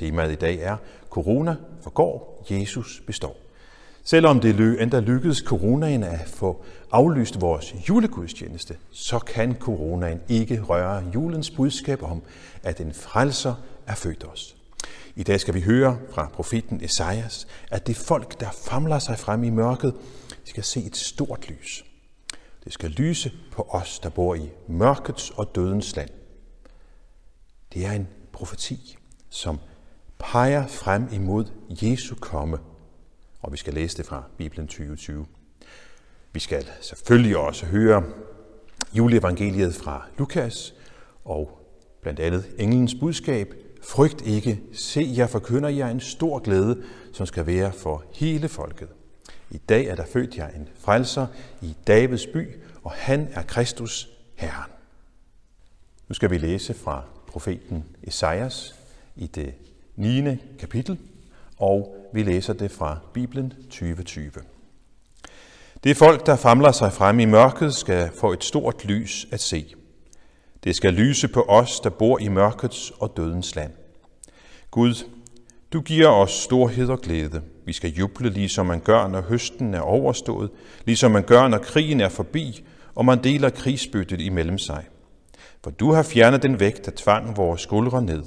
Temaet i dag er Corona forgår, Jesus består. Selvom det endda lykkedes coronaen at få aflyst vores julegudstjeneste, så kan coronaen ikke røre julens budskab om, at en frelser er født os. I dag skal vi høre fra profeten Esajas, at det folk, der famler sig frem i mørket, skal se et stort lys. Det skal lyse på os, der bor i mørkets og dødens land. Det er en profeti, som peger frem imod Jesu komme, og vi skal læse det fra Bibelen 2020. Vi skal selvfølgelig også høre juleevangeliet fra Lukas og blandt andet englens budskab. Frygt ikke, se, jeg forkynder jer en stor glæde, som skal være for hele folket. I dag er der født jer en frelser i Davids by, og han er Kristus Herren. Nu skal vi læse fra profeten Esajas i det 9. kapitel, og vi læser det fra Bibelen 2020. Det folk, der famler sig frem i mørket, skal få et stort lys at se. Det skal lyse på os, der bor i mørkets og dødens land. Gud, du giver os storhed og glæde. Vi skal juble, ligesom man gør, når høsten er overstået, ligesom man gør, når krigen er forbi, og man deler krigsbyttet imellem sig. For du har fjernet den vægt, der tvang vores skuldre ned.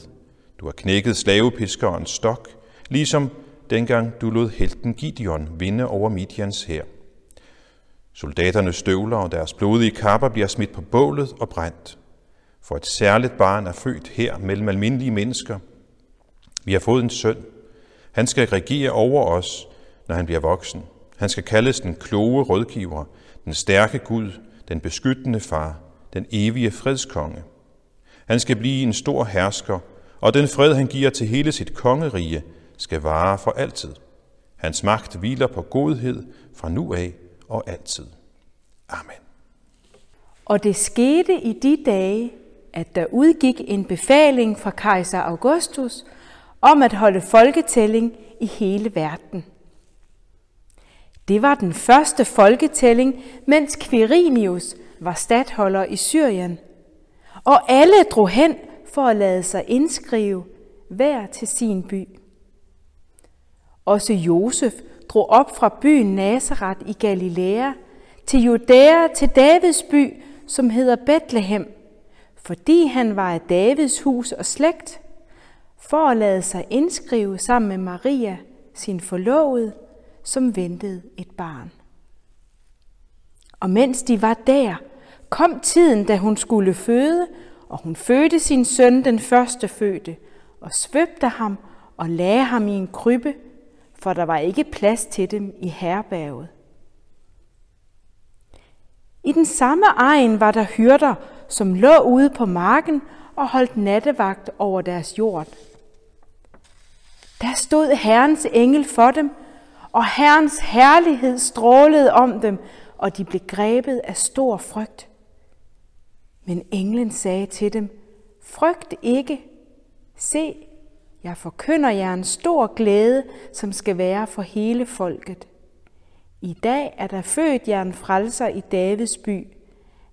Du har knækket slavepiskerens stok, ligesom dengang du lod helten Gideon vinde over Midians hær. Soldaternes støvler og deres blodige kapper bliver smidt på bålet og brændt. For et særligt barn er født her mellem almindelige mennesker. Vi har fået en søn. Han skal regere over os, når han bliver voksen. Han skal kaldes den kloge rådgiver, den stærke Gud, den beskyttende far, den evige fredskonge. Han skal blive en stor hersker, og den fred, han giver til hele sit kongerige, skal vare for altid. Hans magt hviler på godhed fra nu af og altid. Amen. Og det skete i de dage, at der udgik en befaling fra kejser Augustus om at holde folketælling i hele verden. Det var den første folketælling, mens Quirinius var stadholder i Syrien, og alle drog hen for at lade sig indskrive hver til sin by. Også Josef drog op fra byen Nazareth i Galilea til Judæa til Davids by, som hedder Bethlehem, fordi han var af Davids hus og slægt, for at lade sig indskrive sammen med Maria, sin forlovede, som ventede et barn. Og mens de var der, kom tiden, da hun skulle føde, og hun fødte sin søn, den første fødte, og svøbte ham og lagde ham i en krybbe, for der var ikke plads til dem i herberget. I den samme egen var der hyrder, som lå ude på marken og holdt nattevagt over deres jord. Der stod Herrens engel for dem, og Herrens herlighed strålede om dem, og de blev grebet af stor frygt. Men englen sagde til dem, frygt ikke. Se, jeg forkynder jer en stor glæde, som skal være for hele folket. I dag er der født jer en frelser i Davids by.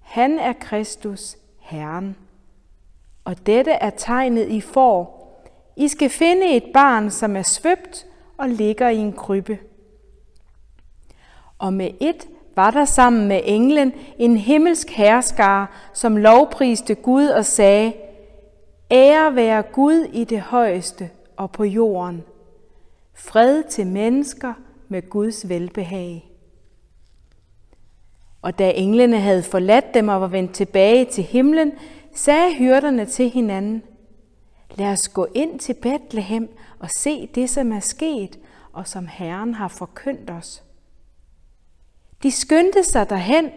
Han er Kristus, Herren. Og dette er tegnet i for. I skal finde et barn, som er svøbt og ligger i en krybbe. Og med et var der sammen med englen en himmelsk herskare, som lovpriste Gud og sagde, Ære være Gud i det højeste og på jorden. Fred til mennesker med Guds velbehag. Og da englene havde forladt dem og var vendt tilbage til himlen, sagde hyrderne til hinanden, Lad os gå ind til Bethlehem og se det, som er sket, og som Herren har forkyndt os. De skyndte sig derhen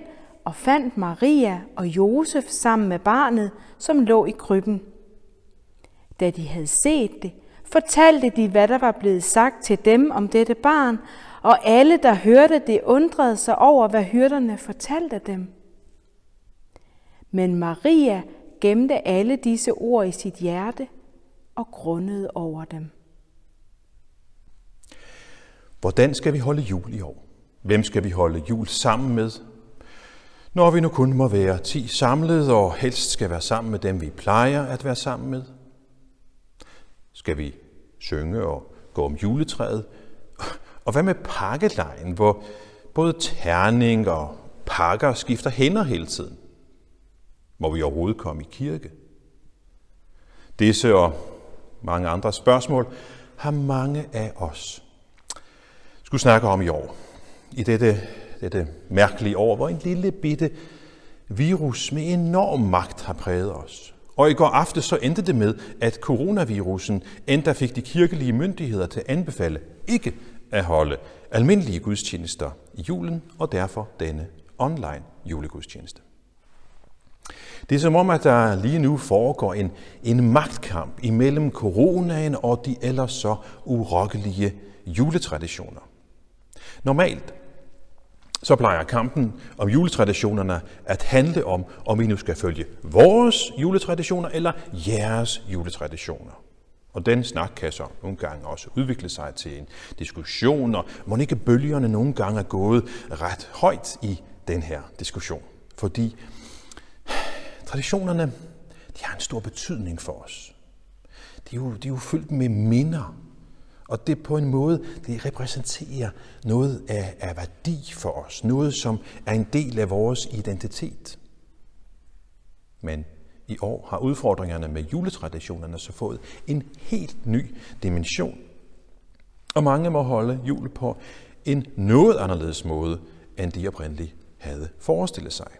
og fandt Maria og Josef sammen med barnet, som lå i krybben. Da de havde set det, fortalte de, hvad der var blevet sagt til dem om dette barn, og alle, der hørte det, undrede sig over, hvad hyrderne fortalte dem. Men Maria gemte alle disse ord i sit hjerte og grundede over dem. Hvordan skal vi holde jul i år? Hvem skal vi holde jul sammen med? Når vi nu kun må være ti samlet og helst skal være sammen med dem, vi plejer at være sammen med? Skal vi synge og gå om juletræet. Og hvad med pakkelejen, hvor både terning og pakker skifter hænder hele tiden? Må vi overhovedet komme i kirke? Disse og mange andre spørgsmål har mange af os skulle snakke om i år. I dette, dette mærkelige år, hvor en lille bitte virus med enorm magt har præget os. Og i går aftes så endte det med, at coronavirusen endda fik de kirkelige myndigheder til at anbefale ikke at holde almindelige gudstjenester i julen, og derfor denne online julegudstjeneste. Det er som om, at der lige nu foregår en, en magtkamp imellem coronaen og de ellers så urokkelige juletraditioner. Normalt så plejer kampen om juletraditionerne at handle om, om vi nu skal følge vores juletraditioner eller jeres juletraditioner. Og den snak kan så nogle gange også udvikle sig til en diskussion, og må ikke bølgerne nogle gange er gået ret højt i den her diskussion. Fordi traditionerne de har en stor betydning for os. De er jo, de er jo fyldt med minder og det på en måde, det repræsenterer noget af, af værdi for os. Noget, som er en del af vores identitet. Men i år har udfordringerne med juletraditionerne så fået en helt ny dimension. Og mange må holde jul på en noget anderledes måde, end de oprindeligt havde forestillet sig.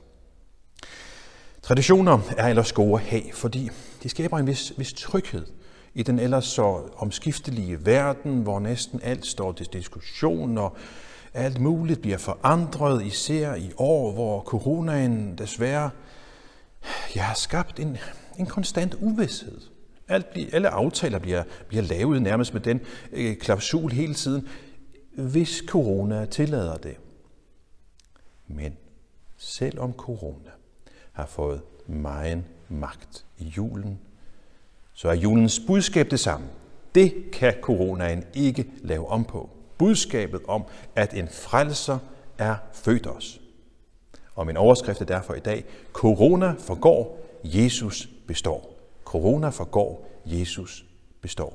Traditioner er ellers gode at have, fordi de skaber en vis, vis tryghed i den ellers så omskiftelige verden, hvor næsten alt står til diskussion, og alt muligt bliver forandret, især i år, hvor coronaen desværre ja, har skabt en, en konstant uvidshed. Alt bliver, alle aftaler bliver, bliver lavet nærmest med den øh, klausul hele tiden, hvis corona tillader det. Men selvom corona har fået meget magt i julen, så er julens budskab det samme. Det kan coronaen ikke lave om på. Budskabet om, at en frelser er født os. Og min overskrift er derfor i dag, Corona forgår, Jesus består. Corona forgår, Jesus består.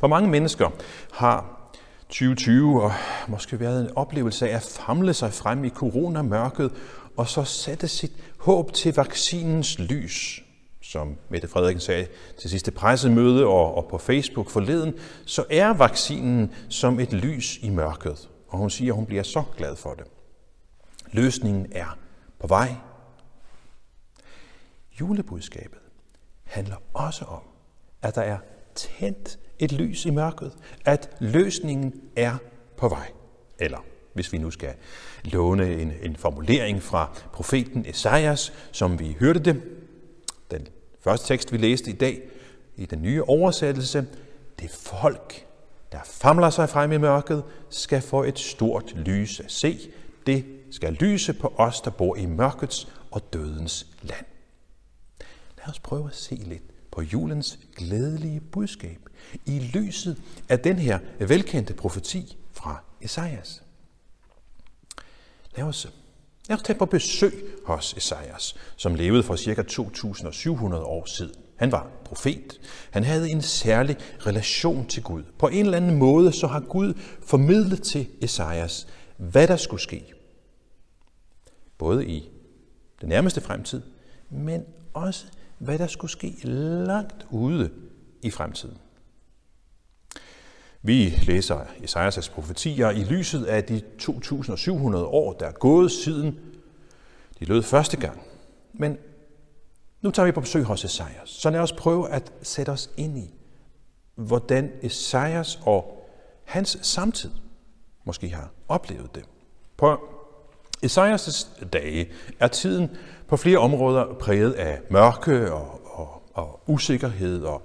For mange mennesker har 2020 og måske været en oplevelse af at famle sig frem i coronamørket og så sætte sit håb til vaccinens lys som Mette Frederiksen sagde til sidste pressemøde og, og på Facebook forleden, så er vaccinen som et lys i mørket. Og hun siger, at hun bliver så glad for det. Løsningen er på vej. Julebudskabet handler også om, at der er tændt et lys i mørket, at løsningen er på vej. Eller hvis vi nu skal låne en, en formulering fra profeten Esajas, som vi hørte det, den Første tekst, vi læste i dag i den nye oversættelse, det folk, der famler sig frem i mørket, skal få et stort lys at se. Det skal lyse på os, der bor i mørkets og dødens land. Lad os prøve at se lidt på julens glædelige budskab i lyset af den her velkendte profeti fra Esajas. Lad os Lad os tage på besøg hos Esajas, som levede for ca. 2700 år siden. Han var profet. Han havde en særlig relation til Gud. På en eller anden måde så har Gud formidlet til Esajas, hvad der skulle ske. Både i den nærmeste fremtid, men også hvad der skulle ske langt ude i fremtiden. Vi læser Esajas profetier i lyset af de 2700 år, der er gået siden de lød første gang. Men nu tager vi på besøg hos Esajas. Så lad os prøve at sætte os ind i, hvordan Esajas og hans samtid måske har oplevet det. På Esajas' dage er tiden på flere områder præget af mørke og, og, og usikkerhed og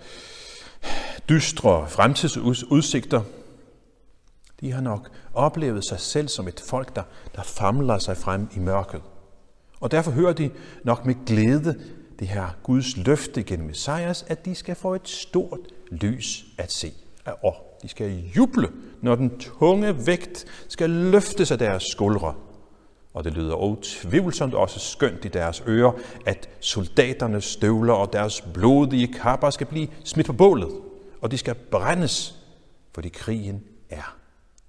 dystre fremtidsudsigter. De har nok oplevet sig selv som et folk, der, der famler sig frem i mørket. Og derfor hører de nok med glæde det her Guds løfte gennem Messias, at de skal få et stort lys at se. Og de skal juble, når den tunge vægt skal løftes af deres skuldre. Og det lyder utvivlsomt også skønt i deres ører, at soldaternes støvler og deres blodige kapper skal blive smidt på bålet og de skal brændes, fordi krigen er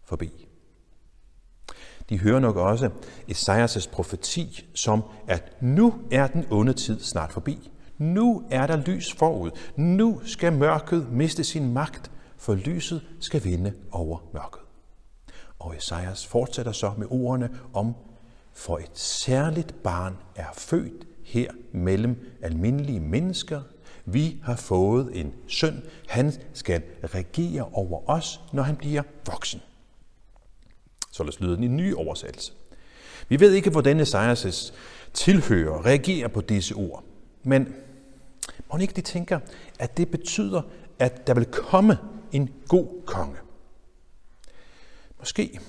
forbi. De hører nok også Esajas profeti som, at nu er den onde tid snart forbi. Nu er der lys forud. Nu skal mørket miste sin magt, for lyset skal vinde over mørket. Og Esajas fortsætter så med ordene om, for et særligt barn er født her mellem almindelige mennesker. Vi har fået en søn. Han skal regere over os, når han bliver voksen. Således lyder den i en ny oversættelse. Vi ved ikke, hvordan Esajas tilhører reagerer på disse ord. Men må ikke de tænker, at det betyder, at der vil komme en god konge. Måske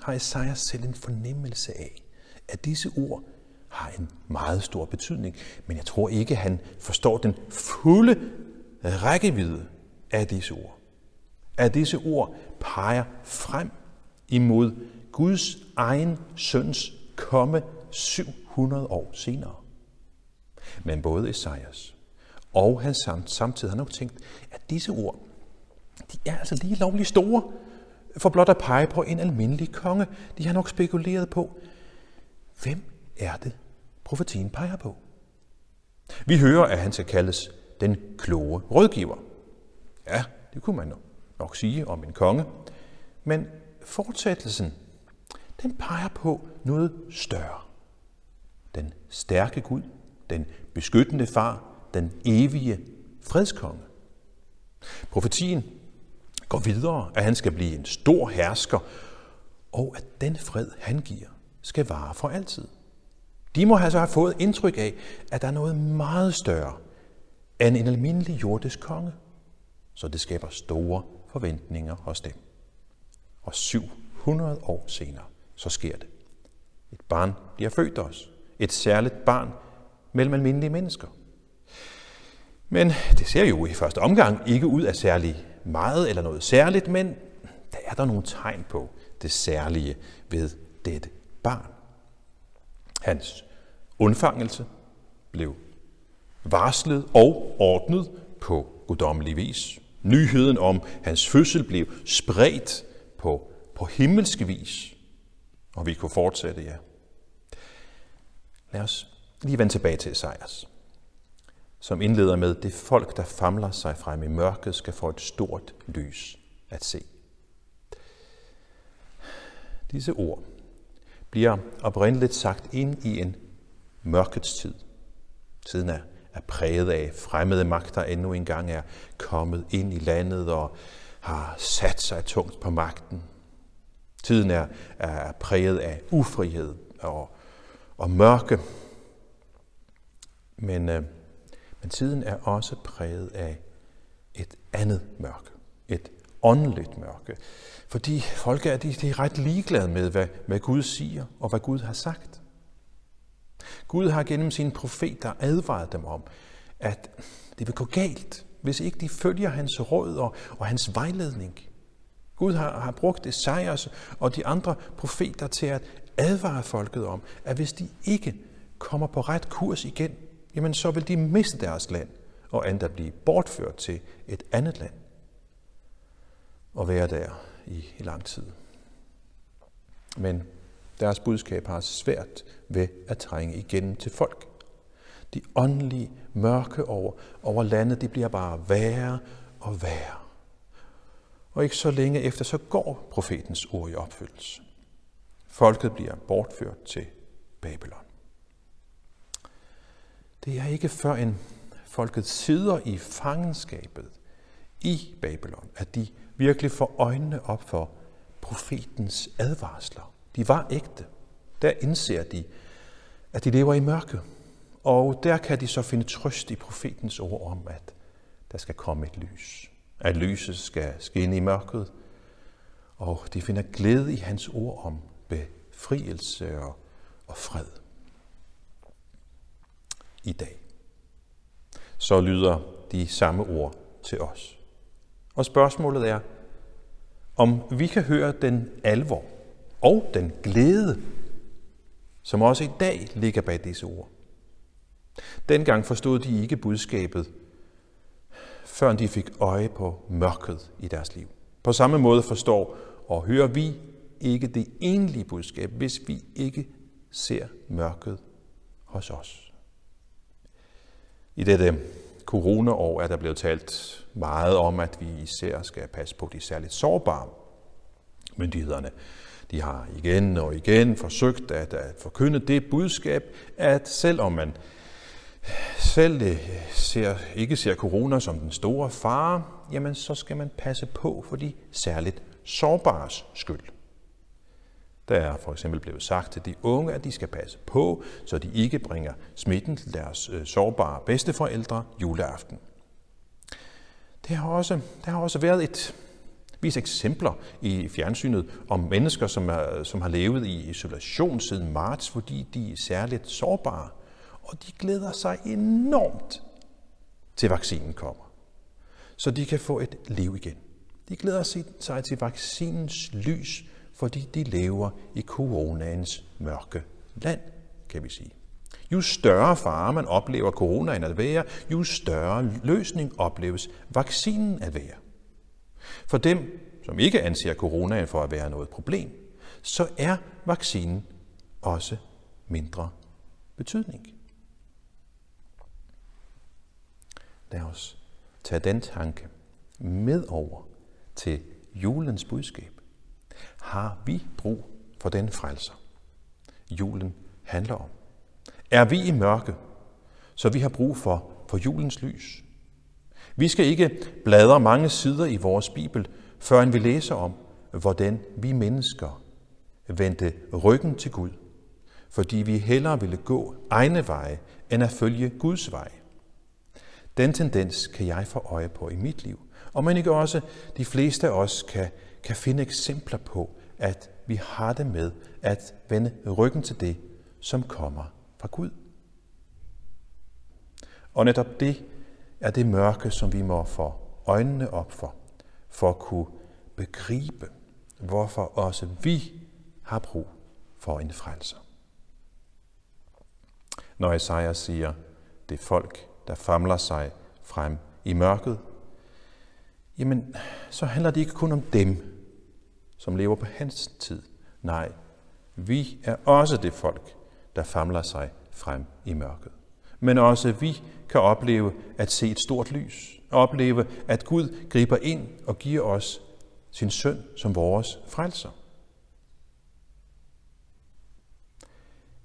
har Esajas selv en fornemmelse af, at disse ord har en meget stor betydning, men jeg tror ikke, han forstår den fulde rækkevidde af disse ord. At disse ord peger frem imod Guds egen søns komme 700 år senere. Men både Esajas og han samt, samtidig har nok tænkt, at disse ord, de er altså lige lovligt store, for blot at pege på en almindelig konge. De har nok spekuleret på, hvem er det, profetien peger på? Vi hører, at han skal kaldes den kloge rådgiver. Ja, det kunne man nok sige om en konge. Men fortsættelsen, den peger på noget større. Den stærke Gud, den beskyttende far, den evige fredskonge. Profetien går videre, at han skal blive en stor hersker, og at den fred, han giver, skal vare for altid. De må altså have fået indtryk af, at der er noget meget større end en almindelig jordisk konge, så det skaber store forventninger hos dem. Og 700 år senere, så sker det. Et barn bliver født os. Et særligt barn mellem almindelige mennesker. Men det ser jo i første omgang ikke ud af særlig meget eller noget særligt, men der er der nogle tegn på det særlige ved dette barn. Hans undfangelse blev varslet og ordnet på guddommelig vis. Nyheden om hans fødsel blev spredt på, på himmelske vis. Og vi kunne fortsætte, ja. Lad os lige vende tilbage til Esajas som indleder med, det folk, der famler sig frem i mørket, skal få et stort lys at se. Disse ord bliver oprindeligt sagt ind i en mørkets tid. Tiden er, er præget af fremmede magter endnu engang er kommet ind i landet og har sat sig tungt på magten. Tiden er, er præget af ufrihed og, og mørke. Men øh, men tiden er også præget af et andet mørke. Et åndeligt mørke. Fordi folk er, de, de er ret ligeglade med, hvad, hvad Gud siger og hvad Gud har sagt. Gud har gennem sine profeter advaret dem om, at det vil gå galt, hvis ikke de følger hans råd og, og hans vejledning. Gud har, har brugt Esajas og de andre profeter til at advare folket om, at hvis de ikke kommer på ret kurs igen, jamen så vil de miste deres land og endda blive bortført til et andet land og være der i, i lang tid. Men deres budskab har svært ved at trænge igennem til folk. De åndelige mørke over, over landet, de bliver bare værre og værre. Og ikke så længe efter, så går profetens ord i opfyldelse. Folket bliver bortført til Babylon. Det er ikke før en folket sidder i fangenskabet i Babylon, at de virkelig får øjnene op for profetens advarsler. De var ægte. Der indser de, at de lever i mørke. Og der kan de så finde trøst i profetens ord om, at der skal komme et lys. At lyset skal skinne i mørket. Og de finder glæde i hans ord om befrielse og, og fred i dag. Så lyder de samme ord til os. Og spørgsmålet er, om vi kan høre den alvor og den glæde, som også i dag ligger bag disse ord. Dengang forstod de ikke budskabet før de fik øje på mørket i deres liv. På samme måde forstår og hører vi ikke det enlige budskab, hvis vi ikke ser mørket hos os. I dette coronaår er der blevet talt meget om, at vi især skal passe på de særligt sårbare. Myndighederne de har igen og igen forsøgt at, at forkynde det budskab, at selvom man selv øh, ser, ikke ser corona som den store fare, jamen så skal man passe på for de særligt sårbares skyld. Der er for eksempel blevet sagt til de unge, at de skal passe på, så de ikke bringer smitten til deres øh, sårbare bedsteforældre juleaften. Det har også, der har også været et vis eksempler i fjernsynet om mennesker, som, er, som har levet i isolation siden marts, fordi de er særligt sårbare. Og de glæder sig enormt til vaccinen kommer, så de kan få et liv igen. De glæder sig til vaccinens lys, fordi de lever i coronaens mørke land, kan vi sige. Jo større fare man oplever coronaen at være, jo større løsning opleves vaccinen at være. For dem, som ikke anser coronaen for at være noget problem, så er vaccinen også mindre betydning. Lad os tage den tanke med over til julens budskab. Har vi brug for den frelser, julen handler om? Er vi i mørke, så vi har brug for, for julens lys? Vi skal ikke bladre mange sider i vores Bibel, før vi læser om, hvordan vi mennesker vendte ryggen til Gud, fordi vi hellere ville gå egne veje, end at følge Guds vej. Den tendens kan jeg få øje på i mit liv, og man ikke også de fleste af os kan, kan finde eksempler på, at vi har det med at vende ryggen til det, som kommer fra Gud. Og netop det er det mørke, som vi må få øjnene op for, for at kunne begribe, hvorfor også vi har brug for en frelser. Når Isaiah siger, det folk, der famler sig frem i mørket, jamen, så handler det ikke kun om dem, som lever på hans tid. Nej, vi er også det folk, der famler sig frem i mørket. Men også vi kan opleve at se et stort lys. Opleve, at Gud griber ind og giver os sin søn som vores frelser.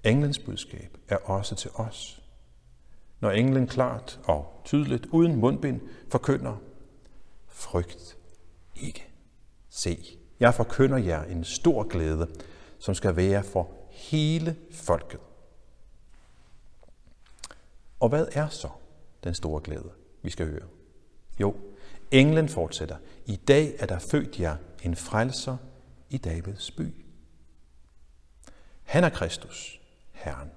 Englens budskab er også til os. Når englen klart og tydeligt, uden mundbind, forkynder, frygt ikke. Se, jeg forkynder jer en stor glæde, som skal være for hele folket. Og hvad er så den store glæde, vi skal høre? Jo, englen fortsætter. I dag er der født jer en frelser i Davids by. Han er Kristus, Herren.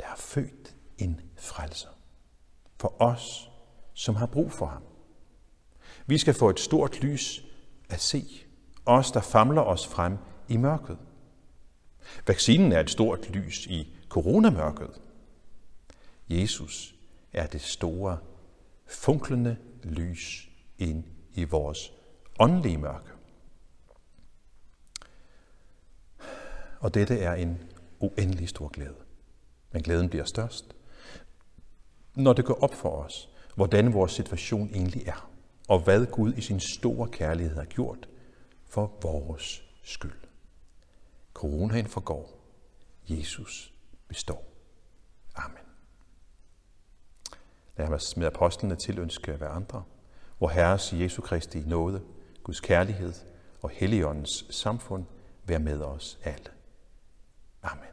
Der er født en frelser for os, som har brug for ham. Vi skal få et stort lys at se, os der famler os frem i mørket. Vaccinen er et stort lys i coronamørket. Jesus er det store, funklende lys ind i vores åndelige mørke. Og dette er en uendelig stor glæde. Men glæden bliver størst, når det går op for os, hvordan vores situation egentlig er, og hvad Gud i sin store kærlighed har gjort for vores skyld. Coronaen forgår. Jesus består. Amen. Lad os med apostlene tilønske hver andre, hvor Herres Jesu Kristi nåde, Guds kærlighed og Helligåndens samfund være med os alle. Amen.